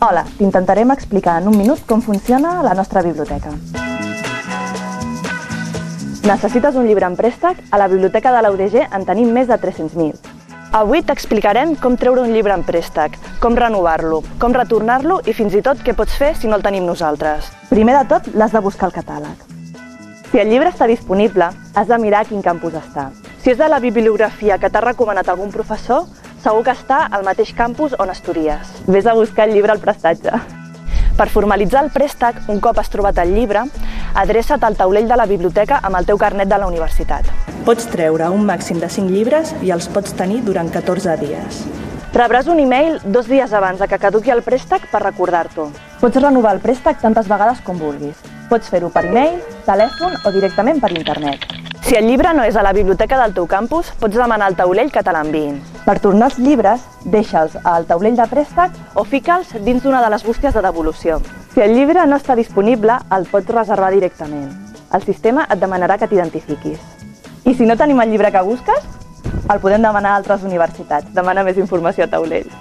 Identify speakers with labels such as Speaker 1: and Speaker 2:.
Speaker 1: Hola, t'intentarem explicar en un minut com funciona la nostra biblioteca. Necessites un llibre en préstec? A la biblioteca de la UDG en tenim més de 300.000. Avui t'explicarem com treure un llibre en préstec, com renovar-lo, com retornar-lo i fins i tot què pots fer si no el tenim nosaltres. Primer de tot, l'has de buscar al catàleg. Si el llibre està disponible, has de mirar a quin campus està. Si és de la bibliografia que t'ha recomanat algun professor, segur que està al mateix campus on estudies. Ves a buscar el llibre al prestatge. Per formalitzar el préstec, un cop has trobat el llibre, adreça't al taulell de la biblioteca amb el teu carnet de la universitat. Pots treure un màxim de 5 llibres i els pots tenir durant 14 dies. Rebràs un e-mail dos dies abans de que caduqui el préstec per recordar-t'ho. Pots renovar el préstec tantes vegades com vulguis. Pots fer-ho per e-mail, telèfon o directament per internet. Si el llibre no és a la biblioteca del teu campus, pots demanar al taulell que te l'enviïn. Per tornar els llibres, deixa'ls al taulell de préstec o fica'ls dins d'una de les bústies de devolució. Si el llibre no està disponible, el pots reservar directament. El sistema et demanarà que t'identifiquis. I si no tenim el llibre que busques, el podem demanar a altres universitats. Demana més informació a taulell.